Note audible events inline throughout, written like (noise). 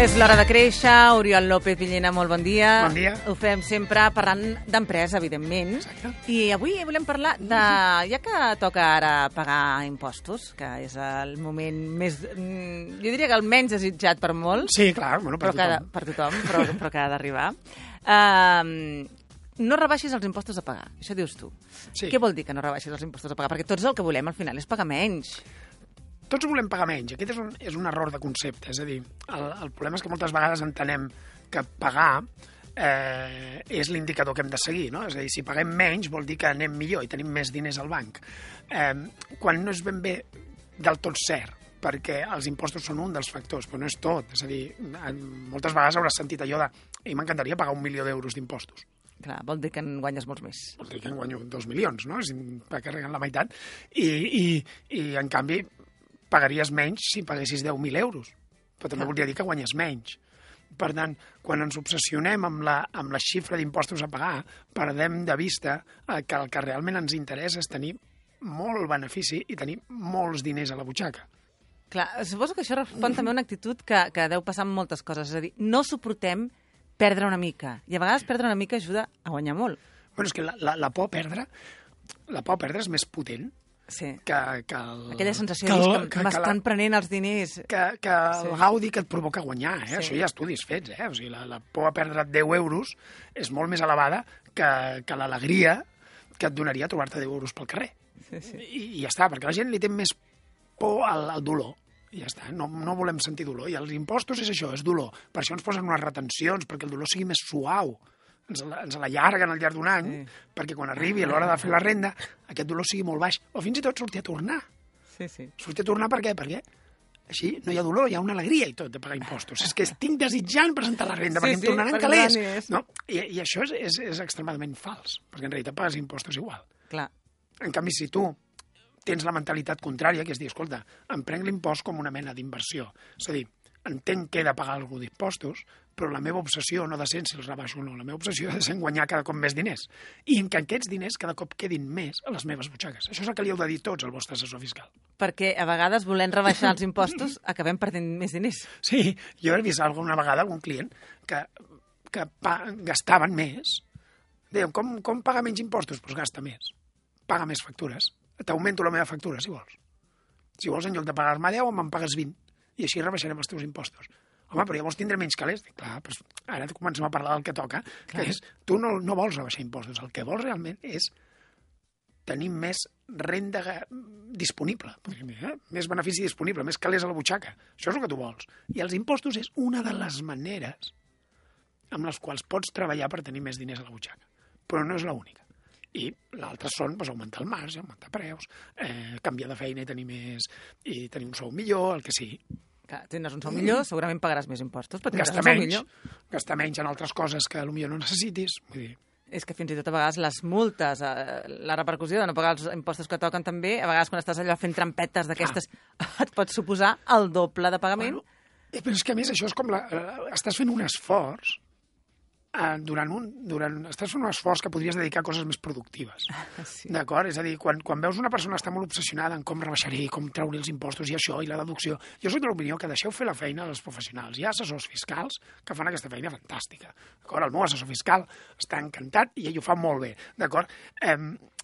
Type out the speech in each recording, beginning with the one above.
És l'hora de créixer. Oriol López Villena, molt bon dia. Bon dia. Ho fem sempre parlant d'empresa, evidentment. Exacte. I avui volem parlar de... Ja que toca ara pagar impostos, que és el moment més... mm, Jo diria que el menys desitjat per molts, Sí, clar, bueno, per però que, tothom. per tothom, però, (laughs) però que ha d'arribar. Um, no rebaixis els impostos a pagar, això dius tu. Sí. Què vol dir que no rebaixis els impostos a pagar? Perquè tots el que volem al final és pagar menys. Tots volem pagar menys. Aquest és un, és un error de concepte. És a dir, el, el problema és que moltes vegades entenem que pagar eh, és l'indicador que hem de seguir. No? És a dir, si paguem menys vol dir que anem millor i tenim més diners al banc. Eh, quan no és ben bé del tot cert, perquè els impostos són un dels factors, però no és tot. És a dir, moltes vegades hauràs sentit allò de i m'encantaria pagar un milió d'euros d'impostos. Clar, vol dir que en guanyes molts més. vol dir que en guanyo dos milions, no? Si em va carregant la meitat. I, i, i en canvi, pagaries menys si paguessis 10.000 euros. Però també voldria dir que guanyes menys. Per tant, quan ens obsessionem amb la, amb la xifra d'impostos a pagar, perdem de vista que el que realment ens interessa és tenir molt benefici i tenir molts diners a la butxaca. Clar, suposo que això respon també a una actitud que, que deu passar amb moltes coses. És a dir, no suportem perdre una mica. I a vegades perdre una mica ajuda a guanyar molt. Bueno, és que la, la, la por a perdre, la por a perdre és més potent Sí. que, que el, Aquella sensació que el- que, que- m'estan la- prenent els diners. que, que Sí. el gaudi que et provoca guanyar, eh? Sí. Sí. Això hi ha estudis fets, eh? O sigui, la, la por a perdre 10 euros és molt més elevada que, que l'alegria que et donaria trobar-te 10 euros pel carrer. Sí, sí. I, I ja està, perquè la gent li té més por al, al dolor. I ja està, no, no volem sentir dolor. I els impostos és això, és dolor. Per això ens posen unes retencions, perquè el dolor sigui més suau. Ens, la- ens l'allarguen al llarg d'un any, Sí. perquè quan arribi a l'hora de fer la renda, aquest dolor sigui molt baix. O fins i tot sortir a tornar. Sí, sí. Sortir a tornar per què? Perquè així no hi ha dolor, hi ha una alegria i tot de pagar impostos. És que estic desitjant presentar la renda, Sí, perquè sí, em tornaran calés. No? I, I això és, és, és extremadament fals, perquè en realitat pagues impostos igual. Clar. En canvi, si tu tens la mentalitat contrària, que és dir, escolta, em prenc l'impost com una mena d'inversió. És a dir, entenc que he de pagar algú d'impostos, però la meva obsessió no ha de ser si els rebaixo o no. La meva obsessió ha de ser guanyar cada cop més diners. I en que aquests diners cada cop quedin més a les meves butxaques. Això és el que li heu de dir tots al vostre assessor fiscal. Perquè a vegades, volent rebaixar els impostos, (laughs) acabem perdent més diners. Sí, jo he vist alguna vegada algun client que, que pa, gastaven més. Deien, com, com paga menys impostos? Doncs pues gasta més. Paga més factures. T'augmento la meva factura, si vols. Si vols, en lloc de pagar-me 10, me'n pagues 20. I així rebaixarem els teus impostos. Home, però llavors tindré menys calés. Dic, clar, doncs ara comencem a parlar del que toca, Clar. que és, tu no, no vols rebaixar impostos. El que vols realment és tenir més renda disponible, eh? més benefici disponible, més calés a la butxaca. Això és el que tu vols. I els impostos és una de les maneres amb les quals pots treballar per tenir més diners a la butxaca. Però no és l'única. I l'altre són doncs, augmentar el marge, augmentar preus, eh, canviar de feina i tenir més i tenir un sou millor, el que sigui. Clar, tindràs un sou millor, segurament pagaràs més impostos, però tindràs Gastar un sou menys, millor. gastar menys en altres coses que potser no necessitis. Vull dir, És que fins i tot a vegades les multes, eh, la repercussió de no pagar els impostos que toquen també, a vegades quan estàs allò fent trampetes d'aquestes, et pot suposar el doble de pagament. Bueno, eh, però és que a més això és com la, eh, estàs fent un esforç durant un, durant, estàs fent un esforç que podries dedicar a coses més productives. (laughs) Sí. D'acord? És a dir, quan, quan veus una persona està molt obsessionada en com rebaixaré, com trauré els impostos i això, i la deducció, jo soc de l'opinió que deixeu fer la feina als professionals. Hi ha assessors fiscals que fan aquesta feina fantàstica. D'acord? El meu assessor fiscal està encantat i ell ho fa molt bé. D'acord? Eh,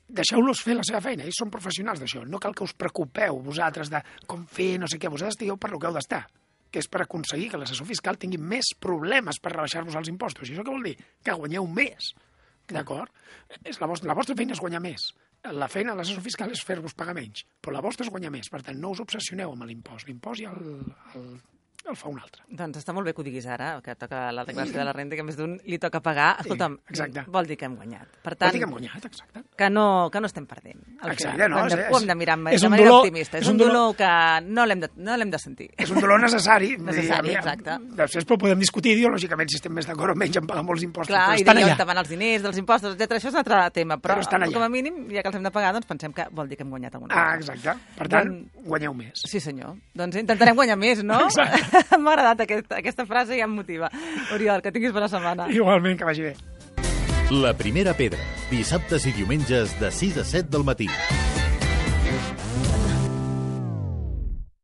Deixeu-los fer la seva feina, ells són professionals d'això. No cal que us preocupeu vosaltres de com fer, no sé què. Vosaltres estigueu per lo que heu d'estar és per aconseguir que l'assessor fiscal tingui més problemes per rebaixar-vos els impostos. I això què vol dir? Que guanyeu més. D'acord? És la, vostra, la vostra feina és guanyar més. La feina de l'assessor fiscal és fer-vos pagar menys, però la vostra és guanyar més. Per tant, no us obsessioneu amb l'impost. L'impost ja el, el, el fa un altre. Doncs està molt bé que ho diguis ara, que toca la declaració de la renda, que més d'un li toca pagar. Escolta'm, exacte. vol dir que hem guanyat. Per Vol tant, dir que hem guanyat, exacte. Que no, que no estem perdent. El Exacte, que, no, ho hem de, és- ho hem de mirar amb, és de un manera dolor- optimista. És, és un un dolor, dolor- que no l'hem de, no l'hem de sentir. És un dolor necessari. dir, Necessari, mi- exacte. Després però podem discutir ideològicament si estem més d'acord o menys en pagar molts impostos. Clar, però estan dir allà. davant els diners, dels impostos, etc. Això és un altre tema, però, Però estan allà. com a mínim, ja que els hem de pagar, doncs pensem que vol dir que hem guanyat alguna Ah, cosa. exacte. Per tant, Doncs- guanyeu més. Sí, senyor. Doncs intentarem guanyar més, no? Exacte. (laughs) M'ha agradat aquest, aquesta frase i em motiva. Oriol, que tinguis bona setmana. Igualment, que vagi bé. La primera pedra, dissabtes i diumenges de 6 a 7 del matí.